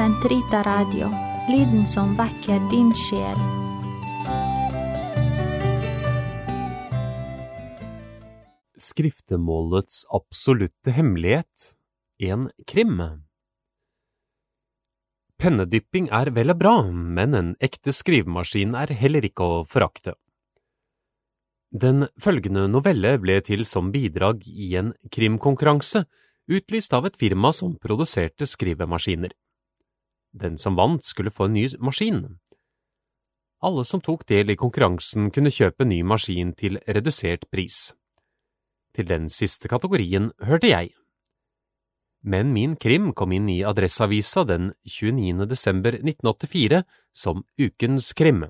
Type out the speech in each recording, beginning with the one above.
Sentrita Radio, lyden som vekker din sjel. Skriftemålets absolutte hemmelighet, en krim. Pennedypping er vel og bra, men en ekte skrivemaskin er heller ikke å forakte. Den følgende novelle ble til som bidrag i en krimkonkurranse utlyst av et firma som produserte skrivemaskiner. Den som vant skulle få en ny maskin. Alle som tok del i konkurransen kunne kjøpe ny maskin til redusert pris. Til den siste kategorien hørte jeg. Men min krim kom inn i Adresseavisa den 29. desember 1984 som Ukens krim.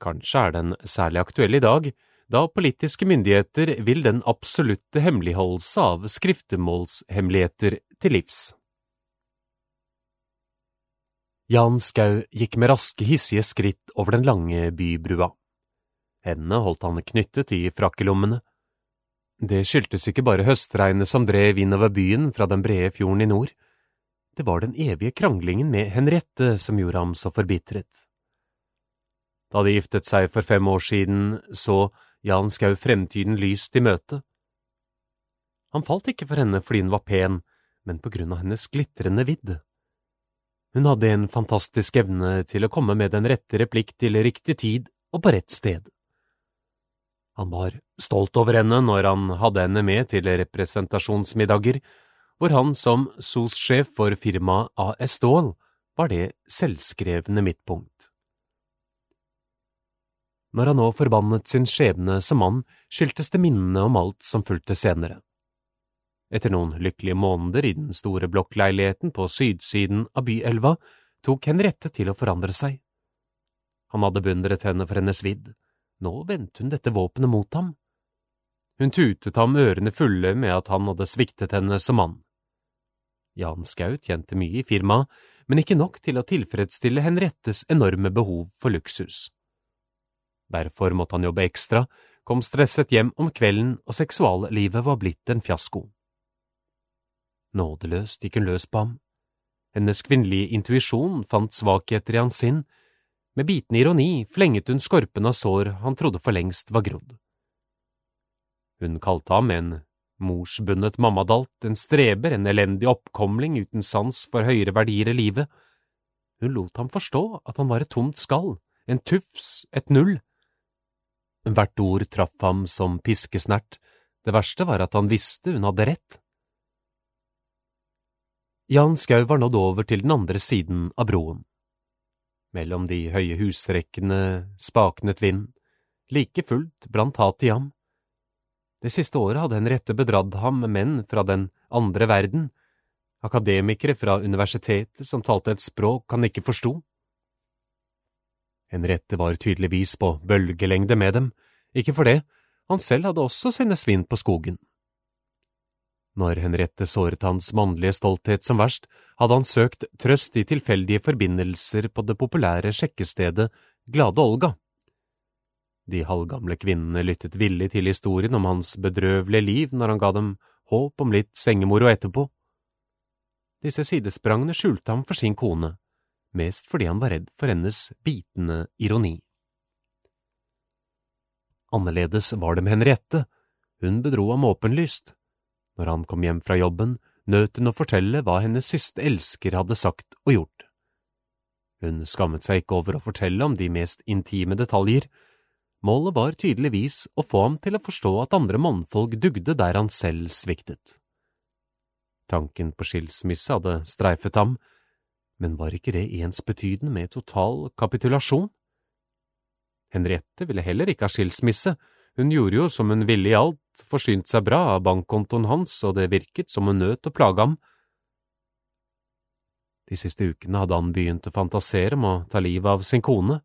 Kanskje er den særlig aktuell i dag, da politiske myndigheter vil den absolutte hemmeligholdelse av skriftemålshemmeligheter til livs. Jan Skau gikk med raske, hissige skritt over den lange bybrua. Hendene holdt han knyttet i frakkelommene. Det skyldtes ikke bare høstregnet som drev innover byen fra den brede fjorden i nord. Det var den evige kranglingen med Henriette som gjorde ham så forbitret. Da de giftet seg for fem år siden, så Jan Skau fremtiden lyst i møte. Han falt ikke for henne fordi hun var pen, men på grunn av hennes glitrende vidd. Hun hadde en fantastisk evne til å komme med den rette replikk til riktig tid og på rett sted. Han var stolt over henne når han hadde henne med til representasjonsmiddager, hvor han som SOS-sjef for firmaet AS Stål var det selvskrevne midtpunkt. Når han nå forbannet sin skjebne som mann, skyldtes det minnene om alt som fulgte senere. Etter noen lykkelige måneder i den store blokkleiligheten på sydsiden av byelva tok Henriette til å forandre seg. Han hadde beundret henne for hennes vidd, nå vendte hun dette våpenet mot ham. Hun tutet ham ørene fulle med at han hadde sviktet henne som mann. Jan Skau tjente mye i firmaet, men ikke nok til å tilfredsstille Henriettes enorme behov for luksus. Derfor måtte han jobbe ekstra, kom stresset hjem om kvelden og seksuallivet var blitt en fiasko. Nådeløst gikk hun løs på ham. Hennes kvinnelige intuisjon fant svakheter i hans sinn. Med bitende ironi flenget hun skorpen av sår han trodde for lengst var grodd. Hun kalte ham en morsbundet mammadalt, en streber, en elendig oppkomling uten sans for høyere verdier i livet. Hun lot ham forstå at han var et tomt skall, en tufs, et null. Hvert ord traff ham som piskesnert, det verste var at han visste hun hadde rett. Jan Skau var nådd over til den andre siden av broen. Mellom de høye husrekkene spaknet vind, like fullt brant hat i ham. Det siste året hadde Henriette bedratt ham med menn fra den andre verden, akademikere fra universiteter som talte et språk han ikke forsto. Henriette var tydeligvis på bølgelengde med dem, ikke for det, han selv hadde også sine svinn på skogen. Når Henriette såret hans mannlige stolthet som verst, hadde han søkt trøst i tilfeldige forbindelser på det populære sjekkestedet Glade Olga. De halvgamle kvinnene lyttet villig til historien om hans bedrøvelige liv når han ga dem håp om litt sengemoro etterpå. Disse sidesprangene skjulte ham for sin kone, mest fordi han var redd for hennes bitende ironi. Annerledes var det med Henriette, hun bedro ham åpenlyst. Når han kom hjem fra jobben, nøt hun å fortelle hva hennes siste elsker hadde sagt og gjort. Hun skammet seg ikke over å fortelle om de mest intime detaljer, målet var tydeligvis å få ham til å forstå at andre mannfolk dugde der han selv sviktet. Tanken på skilsmisse hadde streifet ham, men var ikke det ensbetydende med total kapitulasjon? Henriette ville heller ikke ha skilsmisse, hun gjorde jo som hun ville i alt, forsynte seg bra av bankkontoen hans, og det virket som hun nøt å plage ham. De siste ukene hadde han begynt å fantasere om å ta livet av sin kone.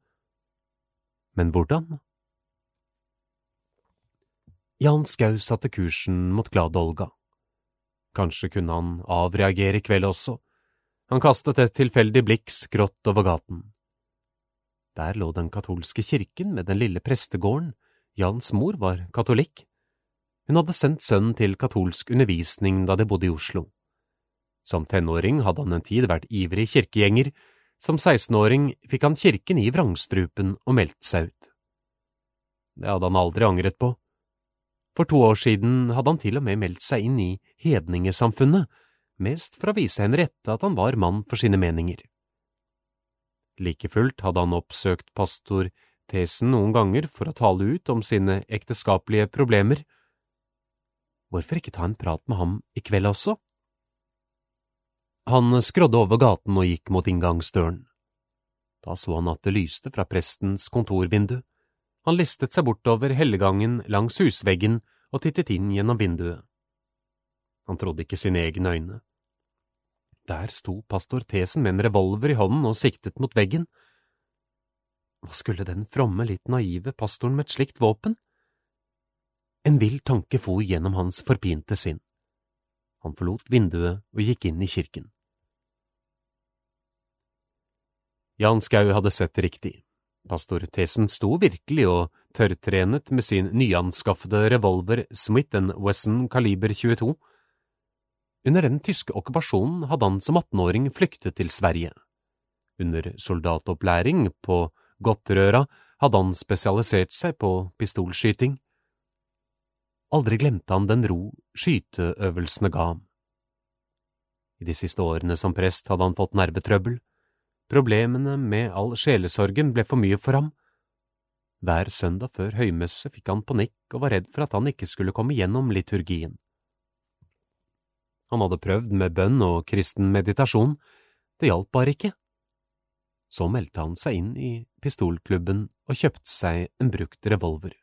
Men hvordan? Jan Skau satte kursen mot glade Olga. Kanskje kunne han avreagere i kveld også. Han kastet et tilfeldig blikk skrått over gaten. Der lå den katolske kirken med den lille prestegården, Jans mor var katolikk. Hun hadde sendt sønnen til katolsk undervisning da de bodde i Oslo. Som tenåring hadde han en tid vært ivrig kirkegjenger, som 16-åring fikk han kirken i vrangstrupen og meldte seg ut. Det hadde han aldri angret på. For to år siden hadde han til og med meldt seg inn i hedningesamfunnet, mest for å vise Henriette at han var mann for sine meninger. Like fullt hadde han oppsøkt pastor Thesen noen ganger for å tale ut om sine ekteskapelige problemer. Hvorfor ikke ta en prat med ham i kveld også? Han skrådde over gaten og gikk mot inngangsdøren. Da så han at det lyste fra prestens kontorvindu. Han listet seg bortover hellegangen langs husveggen og tittet inn gjennom vinduet. Han trodde ikke sine egne øyne. Der sto pastor Tesen med en revolver i hånden og siktet mot veggen. Hva skulle den fromme, litt naive pastoren med et slikt våpen? En vill tanke for gjennom hans forpinte sinn. Han forlot vinduet og gikk inn i kirken. Jan Skau hadde sett riktig. Pastor Thesen sto virkelig og tørrtrenet med sin nyanskaffede revolver Smith Wesson kaliber 22 under den tyske okkupasjonen hadde han som 18-åring flyktet til Sverige. Under soldatopplæring på Gottrøra hadde han spesialisert seg på pistolskyting. Aldri glemte han den ro skyteøvelsene ga ham. I de siste årene som prest hadde han fått nervetrøbbel. Problemene med all sjelesorgen ble for mye for ham. Hver søndag før høymesse fikk han panikk og var redd for at han ikke skulle komme gjennom liturgien. Han hadde prøvd med bønn og kristen meditasjon, det hjalp bare ikke. Så meldte han seg inn i pistolklubben og kjøpte seg en brukt revolver.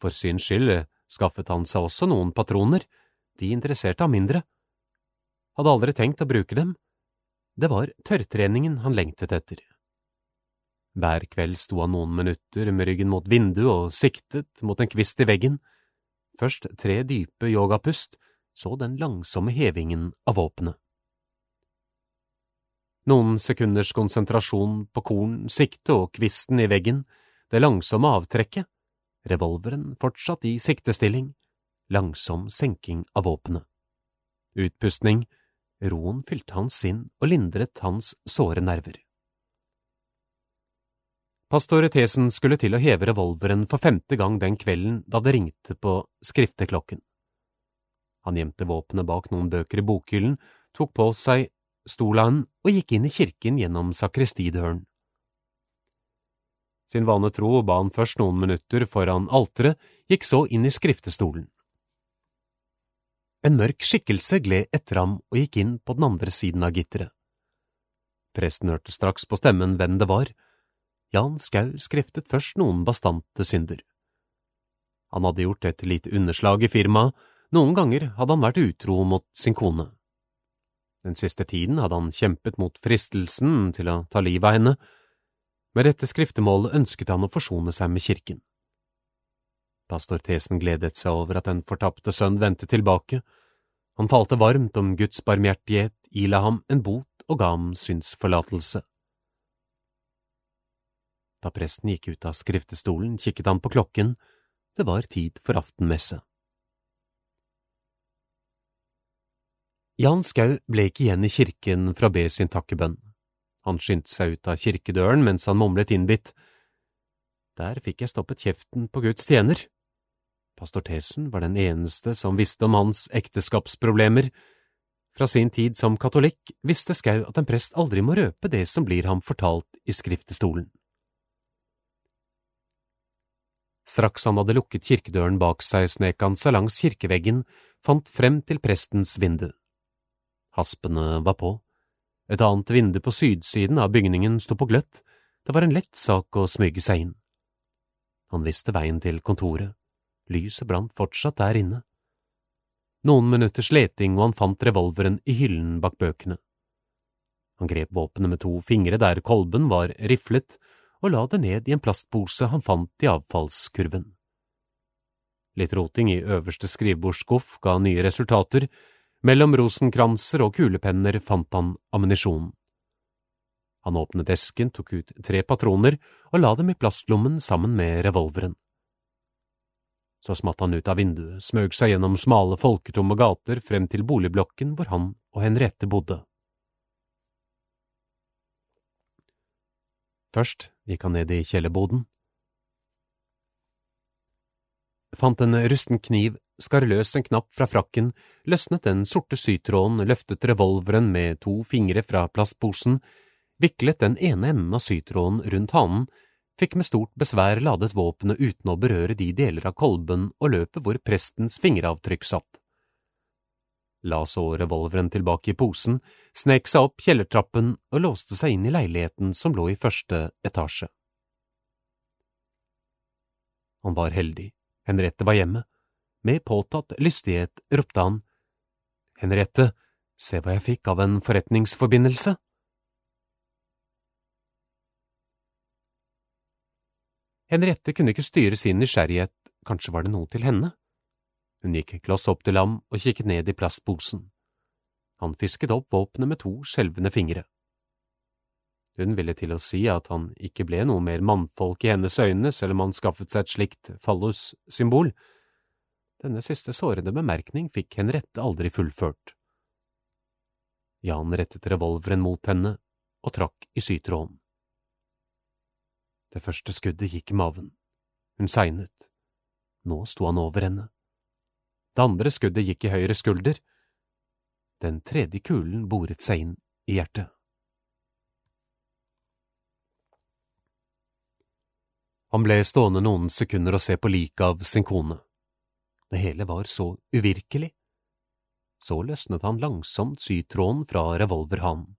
For syns skyld skaffet han seg også noen patroner, de interesserte ham mindre. Hadde aldri tenkt å bruke dem. Det var tørrtreningen han lengtet etter. Hver kveld sto han noen minutter med ryggen mot vinduet og siktet mot en kvist i veggen, først tre dype yogapust, så den langsomme hevingen av våpenet. Noen sekunders konsentrasjon på korn, sikte og kvisten i veggen, det langsomme avtrekket, revolveren fortsatt i siktestilling, langsom senking av våpenet. Utpustning, roen fylte hans sinn og lindret hans såre nerver. Pastoritesen skulle til å heve revolveren for femte gang den kvelden da det ringte på skrifteklokken. Han gjemte våpenet bak noen bøker i bokhyllen, tok på seg stolaen og gikk inn i kirken gjennom sakristidøren. Sin vane tro ba han først noen minutter foran alteret, gikk så inn i skriftestolen. En mørk skikkelse gled etter ham og gikk inn på den andre siden av gitteret. Presten hørte straks på stemmen hvem det var. Jan Skau skriftet først noen bastante synder. Han hadde gjort et lite underslag i firmaet, noen ganger hadde han vært utro mot sin kone. Den siste tiden hadde han kjempet mot fristelsen til å ta livet av henne. Med dette skriftemålet ønsket han å forsone seg med kirken. Pastor Thesen gledet seg over at den fortapte sønn vendte tilbake. Han talte varmt om Guds barmhjertighet, ila ham en bot og ga ham synsforlatelse. Da presten gikk ut av skriftestolen, kikket han på klokken, det var tid for aftenmesse. Jan Skau ble ikke igjen i kirken for å be sin takkebønn. Han skyndte seg ut av kirkedøren mens han mumlet innbitt. Der fikk jeg stoppet kjeften på Guds tjener. Pastor Thesen var den eneste som visste om hans ekteskapsproblemer. Fra sin tid som katolikk visste Skau at en prest aldri må røpe det som blir ham fortalt i skriftestolen. Straks han hadde lukket kirkedøren bak seg, snek han seg langs kirkeveggen, fant frem til prestens vindu. Haspene var på. Et annet vindu på sydsiden av bygningen sto på gløtt, det var en lett sak å smyge seg inn. Han visste veien til kontoret, lyset brant fortsatt der inne. Noen minutters leting og han fant revolveren i hyllen bak bøkene. Han grep våpenet med to fingre der kolben var riflet, og la det ned i en plastpose han fant i avfallskurven. Litt roting i øverste skrivebordsskuff ga nye resultater, mellom rosenkranser og kulepenner fant han ammunisjon. Han åpnet esken, tok ut tre patroner og la dem i plastlommen sammen med revolveren. Så smatt han ut av vinduet, smøg seg gjennom smale, folketomme gater frem til boligblokken hvor han og Henriette bodde. Først gikk han ned i kjellerboden, fant en rusten kniv, skar løs en knapp fra frakken, løsnet den sorte sytråden, løftet revolveren med to fingre fra plastposen, viklet den ene enden av sytråden rundt hanen, fikk med stort besvær ladet våpenet uten å berøre de deler av kolben og løpet hvor prestens fingeravtrykk satt. La så revolveren tilbake i posen, snek seg opp kjellertrappen og låste seg inn i leiligheten som lå i første etasje. Han var heldig. Henriette var hjemme. Med påtatt lystighet ropte han, Henriette, se hva jeg fikk av en forretningsforbindelse. Henriette kunne ikke styre sin nysgjerrighet, kanskje var det noe til henne. Hun gikk kloss opp til ham og kikket ned i plastposen. Han fisket opp våpenet med to skjelvende fingre. Hun ville til å si at han ikke ble noe mer mannfolk i hennes øyne selv om han skaffet seg et slikt fallus-symbol. Denne siste sårede bemerkning fikk Henriette aldri fullført. Jan rettet revolveren mot henne og trakk i sytråden. Det første skuddet gikk i maven. Hun segnet. Nå sto han over henne. Det andre skuddet gikk i høyre skulder. Den tredje kulen boret seg inn i hjertet. Han ble stående noen sekunder og se på liket av sin kone. Det hele var så uvirkelig. Så løsnet han langsomt sytråden fra revolverhanen.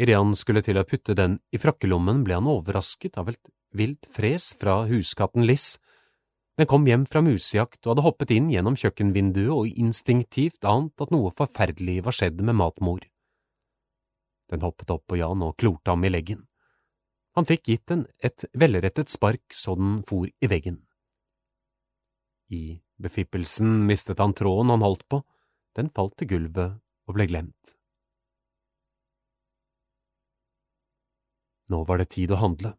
Idet han skulle til å putte den i frakkelommen, ble han overrasket av et vilt fres fra huskatten Liss. Den kom hjem fra musejakt og hadde hoppet inn gjennom kjøkkenvinduet og instinktivt ant at noe forferdelig var skjedd med matmor. Den hoppet opp på Jan og klorte ham i leggen. Han fikk gitt den et velrettet spark så den for i veggen. I befippelsen mistet han tråden han holdt på, den falt til gulvet og ble glemt. Nå var det tid å handle.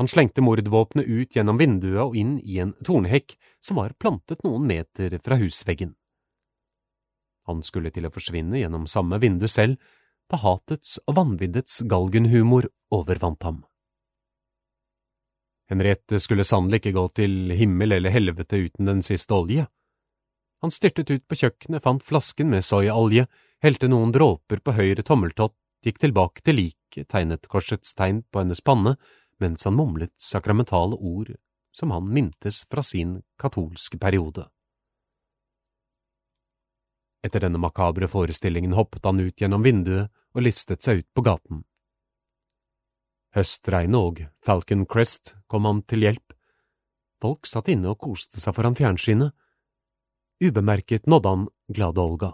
Han slengte mordvåpenet ut gjennom vinduet og inn i en tornhekk som var plantet noen meter fra husveggen. Han skulle til å forsvinne gjennom samme vindu selv, da hatets og vanviddets galgenhumor overvant ham. Henriette skulle sannelig ikke gå til himmel eller helvete uten den siste olje. Han styrtet ut på kjøkkenet, fant flasken med soyaolje, helte noen dråper på høyre tommeltott, gikk tilbake til liket, tegnet korsets tegn på hennes panne, mens han mumlet sakramentale ord som han mintes fra sin katolske periode. Etter denne makabre forestillingen hoppet han ut gjennom vinduet og listet seg ut på gaten. Høstregnet og Falcon Crest kom ham til hjelp. Folk satt inne og koste seg foran fjernsynet. Ubemerket nådde han glade Olga.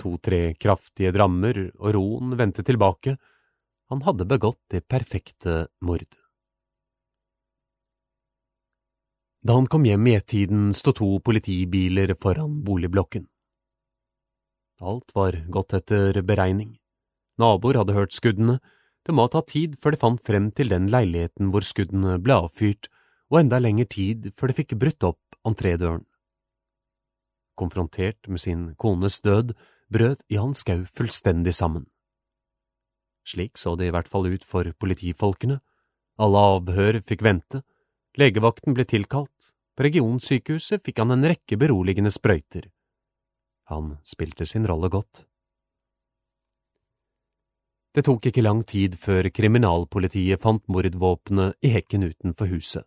To–tre kraftige drammer, og roen vendte tilbake. Han hadde begått det perfekte mord. Da han kom hjem i ett-tiden, sto to politibiler foran boligblokken. Alt var gått etter beregning. Naboer hadde hørt skuddene, det må ha tatt tid før de fant frem til den leiligheten hvor skuddene ble avfyrt, og enda lengre tid før de fikk brutt opp entrédøren. Konfrontert med sin kones død brøt Jan Skau fullstendig sammen. Slik så det i hvert fall ut for politifolkene. Alle avhør fikk vente, legevakten ble tilkalt, på regionsykehuset fikk han en rekke beroligende sprøyter. Han spilte sin rolle godt. Det tok ikke lang tid før kriminalpolitiet fant mordvåpenet i hekken utenfor huset.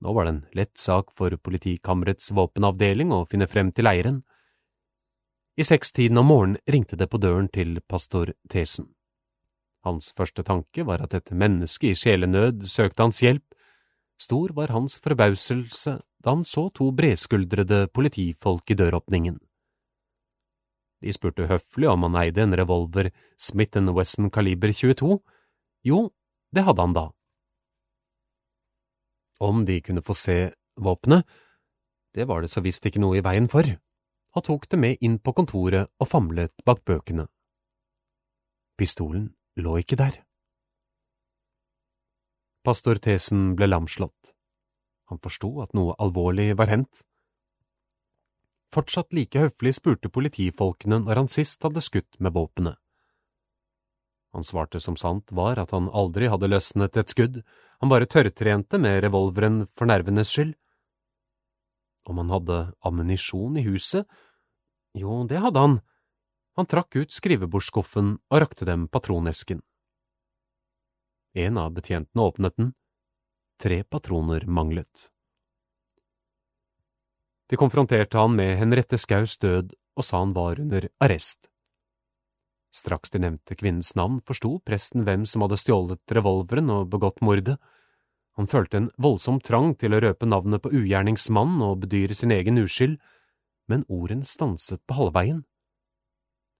Nå var det en lett sak for politikammerets våpenavdeling å finne frem til eieren. I sekstiden om morgenen ringte det på døren til pastor Thesen. Hans første tanke var at et menneske i sjelenød søkte hans hjelp. Stor var hans forbauselse da han så to bredskuldrede politifolk i døråpningen. De spurte høflig om han eide en revolver Smith Wesson kaliber 22. Jo, det hadde han da. Om de kunne få se våpenet, det var det så visst ikke noe i veien for Han tok det med inn på kontoret og famlet bak bøkene. Pistolen lå ikke der. Pastor Thesen ble lamslått. Han forsto at noe alvorlig var hendt. Fortsatt like høflig spurte politifolkene når han sist hadde skutt med våpenet. Han svarte som sant var at han aldri hadde løsnet et skudd, han bare tørrtrente med revolveren for nervenes skyld. Om han hadde ammunisjon i huset? Jo, det hadde han. Han trakk ut skrivebordsskuffen og rakte dem patronesken. En av betjentene åpnet den. Tre patroner manglet. De konfronterte han med Henriette Skaus død og sa han var under arrest. Straks de nevnte kvinnens navn, forsto presten hvem som hadde stjålet revolveren og begått mordet. Han følte en voldsom trang til å røpe navnet på ugjerningsmannen og bedyre sin egen uskyld, men ordene stanset på halvveien.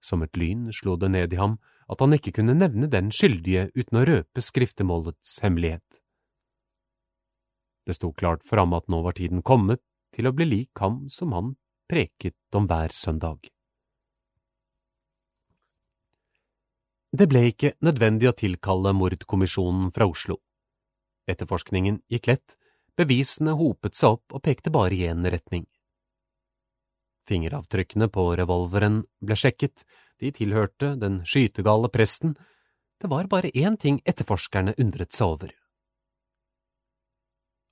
Som et lyn slo det ned i ham at han ikke kunne nevne den skyldige uten å røpe skriftemålets hemmelighet. Det sto klart for ham at nå var tiden kommet til å bli lik ham som han preket om hver søndag. Det ble ikke nødvendig å tilkalle mordkommisjonen fra Oslo. Etterforskningen gikk lett, bevisene hopet seg opp og pekte bare i én retning. Fingeravtrykkene på revolveren ble sjekket, de tilhørte den skytegale presten, det var bare én ting etterforskerne undret seg over.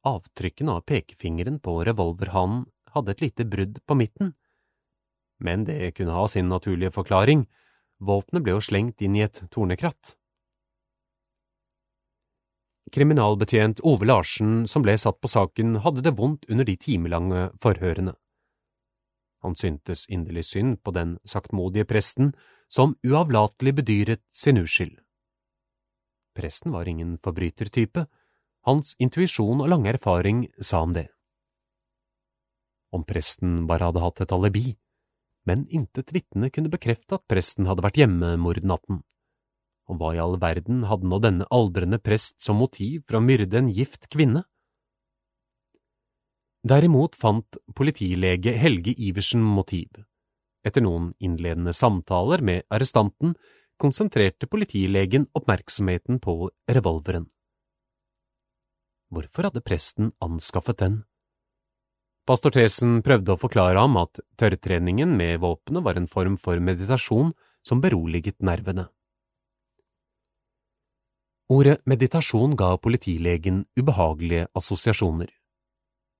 Avtrykkene av pekefingeren på revolverhanen hadde et lite brudd på midten, men det kunne ha sin naturlige forklaring, Våpenet ble jo slengt inn i et tornekratt. Kriminalbetjent Ove Larsen, som ble satt på saken, hadde det vondt under de timelange forhørene. Han syntes inderlig synd på den saktmodige presten, som uavlatelig bedyret sin uskyld. Presten var ingen forbrytertype, hans intuisjon og lange erfaring sa ham det. Om presten bare hadde hatt et alibi, men intet vitne kunne bekrefte at presten hadde vært hjemme mordnatten. Og hva i all verden hadde nå denne aldrende prest som motiv for å myrde en gift kvinne? Derimot fant politilege Helge Iversen motiv. Etter noen innledende samtaler med arrestanten konsentrerte politilegen oppmerksomheten på revolveren. Hvorfor hadde presten anskaffet den? Pastor Thesen prøvde å forklare ham at tørrtreningen med våpenet var en form for meditasjon som beroliget nervene. Ordet meditasjon ga politilegen ubehagelige assosiasjoner.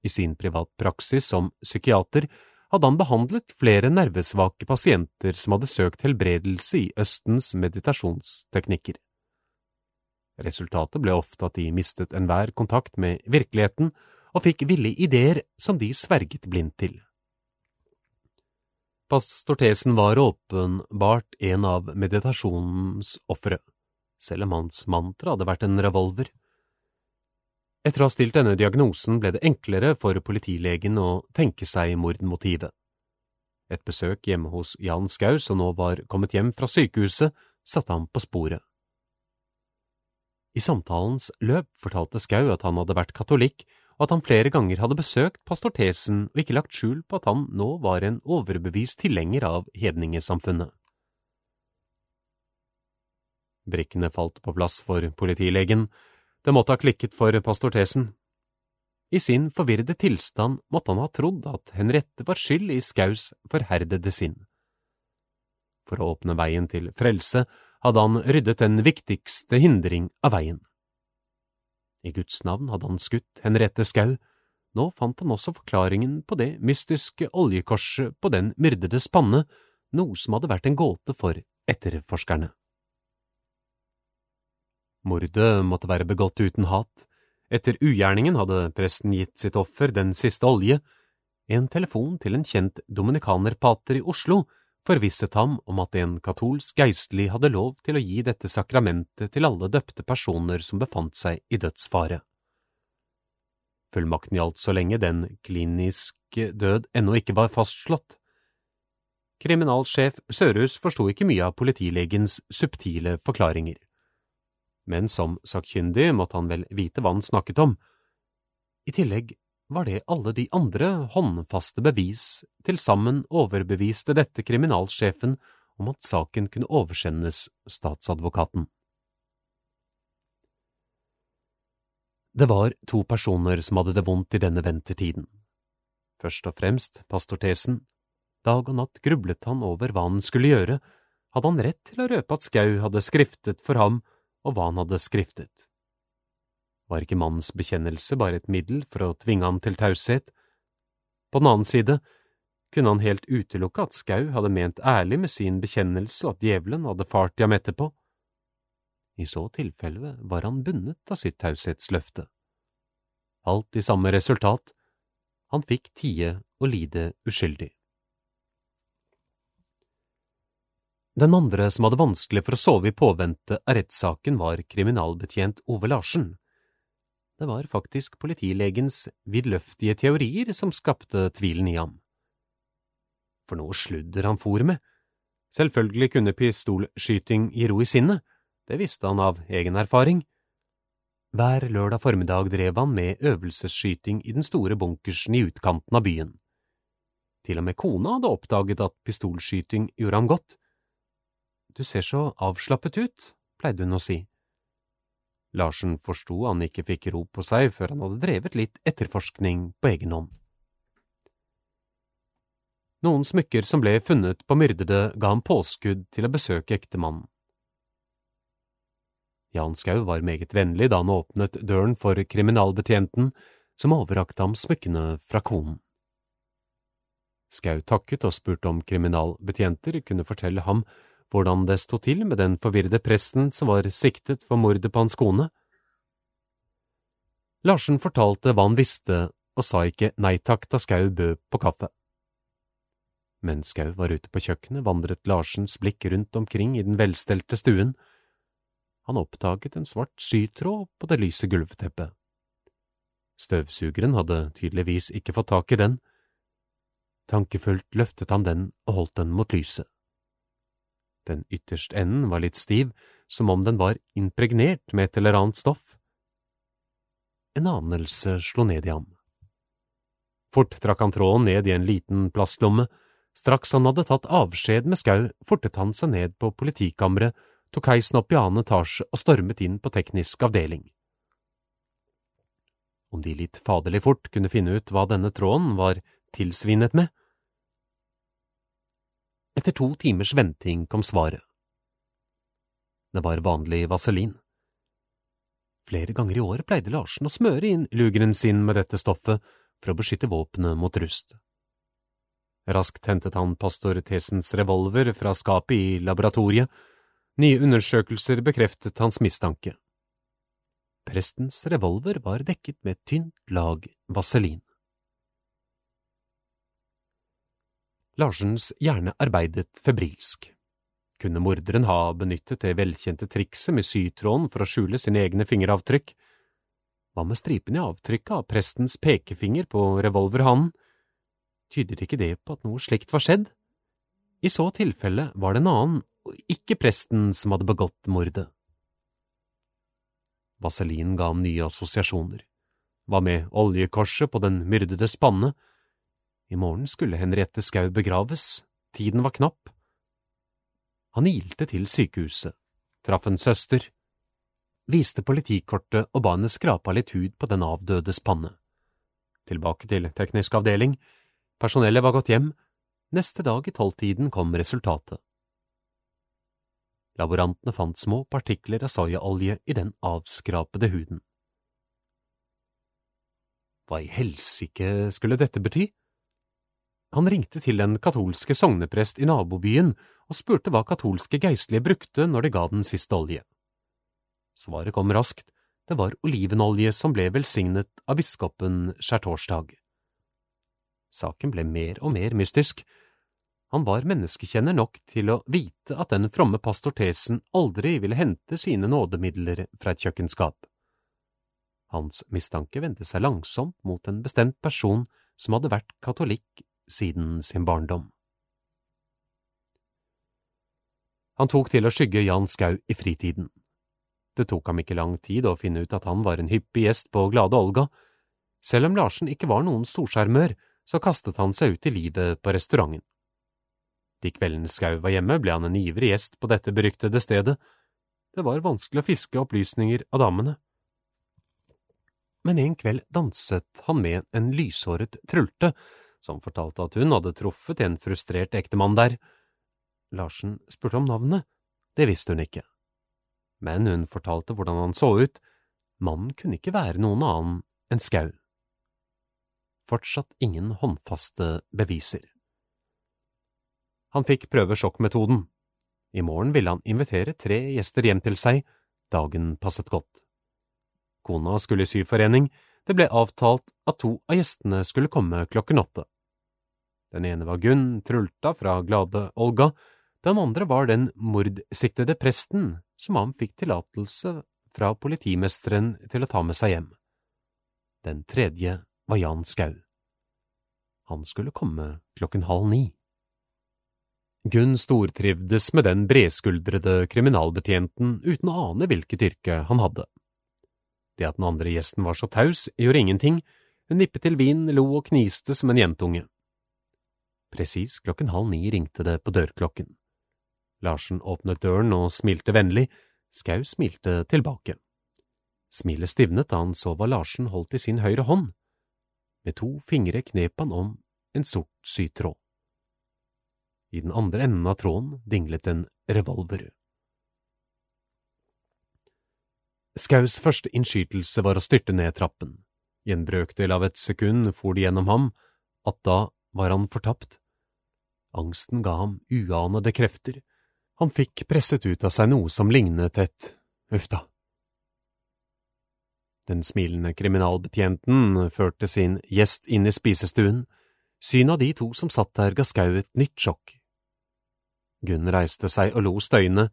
I sin privatpraksis som psykiater hadde han behandlet flere nervesvake pasienter som hadde søkt helbredelse i Østens meditasjonsteknikker. Resultatet ble ofte at de mistet enhver kontakt med virkeligheten og fikk ville ideer som de sverget blindt til. Pastor Thesen var åpenbart en av meditasjonens ofre, selv om hans mantra hadde vært en revolver. Etter å ha stilt denne diagnosen ble det enklere for politilegen å tenke seg mordmotivet. Et besøk hjemme hos Jan Skau, som nå var kommet hjem fra sykehuset, satte ham på sporet. I samtalens løp fortalte Skau at han hadde vært katolikk og at han flere ganger hadde besøkt pastor Thesen og ikke lagt skjul på at han nå var en overbevist tilhenger av hedningesamfunnet. Brikkene falt på plass for politilegen, det måtte ha klikket for pastor Thesen. I sin forvirrede tilstand måtte han ha trodd at Henriette var skyld i Skaus forherdede sinn. For å åpne veien til frelse hadde han ryddet den viktigste hindring av veien. I Guds navn hadde han skutt Henriette Skau. Nå fant han også forklaringen på det mystiske oljekorset på den myrdede spanne, noe som hadde vært en gåte for etterforskerne. Mordet måtte være begått uten hat. Etter ugjerningen hadde presten gitt sitt offer den siste olje, en telefon til en kjent dominikanerpater i Oslo forvisset ham om at en katolsk geistlig hadde lov til å gi dette sakramentet til alle døpte personer som befant seg i dødsfare. Fullmakten gjaldt så lenge den kliniske død ennå ikke var fastslått. Kriminalsjef Sørhus forsto ikke mye av politilegens subtile forklaringer. Men som sakkyndig måtte han vel vite hva han snakket om. I tillegg var det alle de andre håndfaste bevis til sammen overbeviste dette kriminalsjefen om at saken kunne oversendes statsadvokaten. Det var to personer som hadde det vondt i denne ventetiden. Først og fremst pastor Thesen. Dag og natt grublet han over hva han skulle gjøre, hadde han rett til å røpe at Skau hadde skriftet for ham, og hva han hadde skriftet. Var ikke mannens bekjennelse bare et middel for å tvinge ham til taushet? På den annen side kunne han helt utelukke at Skau hadde ment ærlig med sin bekjennelse at djevelen hadde fart i ham etterpå. I så tilfelle var han bundet av sitt taushetsløfte. Alt i samme resultat, han fikk tie og lide uskyldig. Den andre som hadde vanskelig for å sove i påvente av rettssaken, var kriminalbetjent Ove Larsen. Det var faktisk politilegens vidløftige teorier som skapte tvilen i ham. For noe sludder han for med. Selvfølgelig kunne pistolskyting gi ro i sinnet, det visste han av egen erfaring. Hver lørdag formiddag drev han med øvelsesskyting i den store bunkersen i utkanten av byen. Til og med kona hadde oppdaget at pistolskyting gjorde ham godt. Du ser så avslappet ut, pleide hun å si. Larsen forsto han ikke fikk ro på seg før han hadde drevet litt etterforskning på egen hånd. Noen smykker som ble funnet på myrdede, ga ham påskudd til å besøke ektemannen. Jan Skau var meget vennlig da han åpnet døren for kriminalbetjenten, som overrakte ham smykkene fra konen. Skau takket og spurte om kriminalbetjenter kunne fortelle ham hvordan det sto til med den forvirrede presten som var siktet for mordet på hans kone. Larsen fortalte hva han visste, og sa ikke nei takk da Skau bød på kaffe. Mens Skau var ute på kjøkkenet, vandret Larsens blikk rundt omkring i den velstelte stuen. Han oppdaget en svart sytråd på det lyse gulvteppet. Støvsugeren hadde tydeligvis ikke fått tak i den. Tankefullt løftet han den og holdt den mot lyset. Den ytterste enden var litt stiv, som om den var impregnert med et eller annet stoff. En anelse slo ned i ham. Fort trakk han tråden ned i en liten plastlomme, Straks han hadde tatt avskjed med Skau, fortet han seg ned på politikammeret, tok heisen opp i annen etasje og stormet inn på teknisk avdeling. Om de litt faderlig fort kunne finne ut hva denne tråden var tilsvinet med? Etter to timers venting kom svaret. Det var vanlig vaselin. Flere ganger i året pleide Larsen å smøre inn lugeren sin med dette stoffet for å beskytte våpenet mot rust. Raskt hentet han pastor Tesens revolver fra skapet i laboratoriet. Nye undersøkelser bekreftet hans mistanke. Prestens revolver var dekket med et tynt lag vaselin. Larsens hjerne arbeidet febrilsk. Kunne morderen ha benyttet det velkjente trikset med sytråden for å skjule sine egne fingeravtrykk? Hva med stripen i avtrykket av prestens pekefinger på revolverhannen? Tyder ikke det på at noe slikt var skjedd? I så tilfelle var det en annen, og ikke presten, som hadde begått mordet. Vaselin ga ham nye assosiasjoner. Hva med oljekorset på den myrdede spanne? I morgen skulle Henriette Skau begraves, tiden var knapp. Han ilte til sykehuset, traff en søster, viste politikortet og ba henne skrape litt hud på den avdødes panne. Tilbake til teknisk avdeling, Personellet var gått hjem. Neste dag i tolvtiden kom resultatet. Laborantene fant små partikler av soyaolje i den avskrapede huden. Hva i helsike skulle dette bety? Han ringte til en katolske sogneprest i nabobyen og spurte hva katolske geistlige brukte når de ga den siste olje. Svaret kom raskt, det var olivenolje som ble velsignet av biskopen skjærtorsdag. Saken ble mer og mer mystisk. Han var menneskekjenner nok til å vite at den fromme pastor Tesen aldri ville hente sine nådemidler fra et kjøkkenskap. Hans mistanke vendte seg langsomt mot en bestemt person som hadde vært katolikk siden sin barndom. Han tok til å skygge Jan Skau i fritiden. Det tok ham ikke lang tid å finne ut at han var en hyppig gjest på Glade Olga. Selv om Larsen ikke var noen storsjarmør, så kastet han seg ut i livet på restauranten. De kveldene Skau var hjemme, ble han en ivrig gjest på dette beryktede stedet. Det var vanskelig å fiske opplysninger av damene. men en kveld danset han med en lyshåret trulte, som fortalte at hun hadde truffet en frustrert ektemann der. Larsen spurte om navnet, det visste hun ikke. Men hun fortalte hvordan han så ut, mannen kunne ikke være noen annen enn Skau. Fortsatt ingen håndfaste beviser. Han fikk prøve sjokkmetoden. I morgen ville han invitere tre gjester hjem til seg, dagen passet godt. Kona skulle i syforening, det ble avtalt at to av gjestene skulle komme klokken åtte. Den ene var Gunn Trulta fra Glade Olga, den andre var den mordsiktede presten som han fikk tillatelse fra politimesteren til å ta med seg hjem. Den tredje var Jan Skau. Han skulle komme klokken halv ni. Gunn stortrivdes med den bredskuldrede kriminalbetjenten uten å ane hvilket yrke han hadde. Det at den andre gjesten var så taus, gjorde ingenting, hun nippet til vin, lo og kniste som en jentunge. Presis klokken halv ni ringte det på dørklokken. Larsen åpnet døren og smilte vennlig, Skau smilte tilbake. Smilet stivnet da han så hva Larsen holdt i sin høyre hånd. Med to fingre knep han om en sort sytråd. I den andre enden av tråden dinglet en revolver. Skaus første innskytelse var å styrte ned trappen. I en brøkdel av et sekund for det gjennom ham at da var han fortapt. Angsten ga ham uanede krefter. Han fikk presset ut av seg noe som lignet et uff da. Den smilende kriminalbetjenten førte sin gjest inn i spisestuen. Synet av de to som satt der, ga Skau et nytt sjokk. Gunn reiste seg og lo støyende.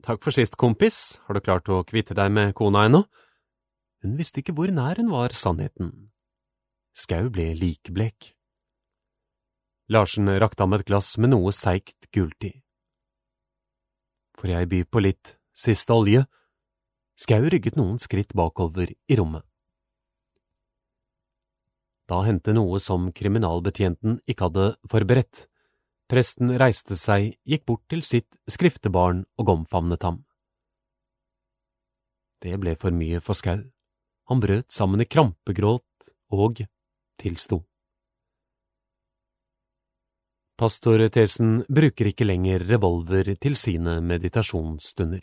Takk for sist, kompis, har du klart å kvitte deg med kona ennå? Hun visste ikke hvor nær hun var sannheten. Skau ble likblek. Larsen rakte ham et glass med noe seigt gult i. Får jeg by på litt siste olje? Skau rygget noen skritt bakover i rommet. Da hendte noe som kriminalbetjenten ikke hadde forberedt. Presten reiste seg, gikk bort til sitt skriftebarn og omfavnet ham. Det ble for mye for Skau. Han brøt sammen i krampegråt og tilsto. Pastor Thesen bruker ikke lenger revolver til sine meditasjonsstunder.